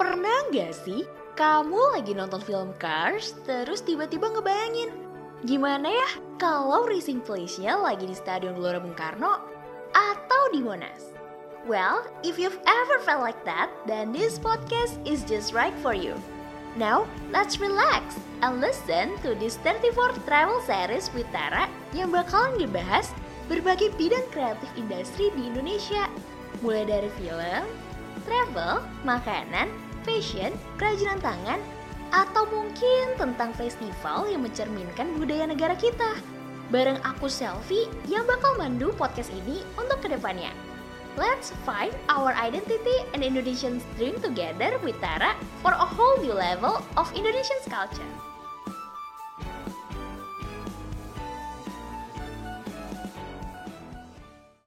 Pernah nggak sih kamu lagi nonton film Cars terus tiba-tiba ngebayangin gimana ya kalau racing place-nya lagi di Stadion Gelora Bung Karno atau di Monas? Well, if you've ever felt like that, then this podcast is just right for you. Now, let's relax and listen to this 34 travel series with Tara yang bakalan dibahas berbagai bidang kreatif industri di Indonesia. Mulai dari film, travel, makanan, fashion, kerajinan tangan, atau mungkin tentang festival yang mencerminkan budaya negara kita. Bareng aku Selfie yang bakal mandu podcast ini untuk ke depannya. Let's find our identity and Indonesian dream together with Tara for a whole new level of Indonesian culture.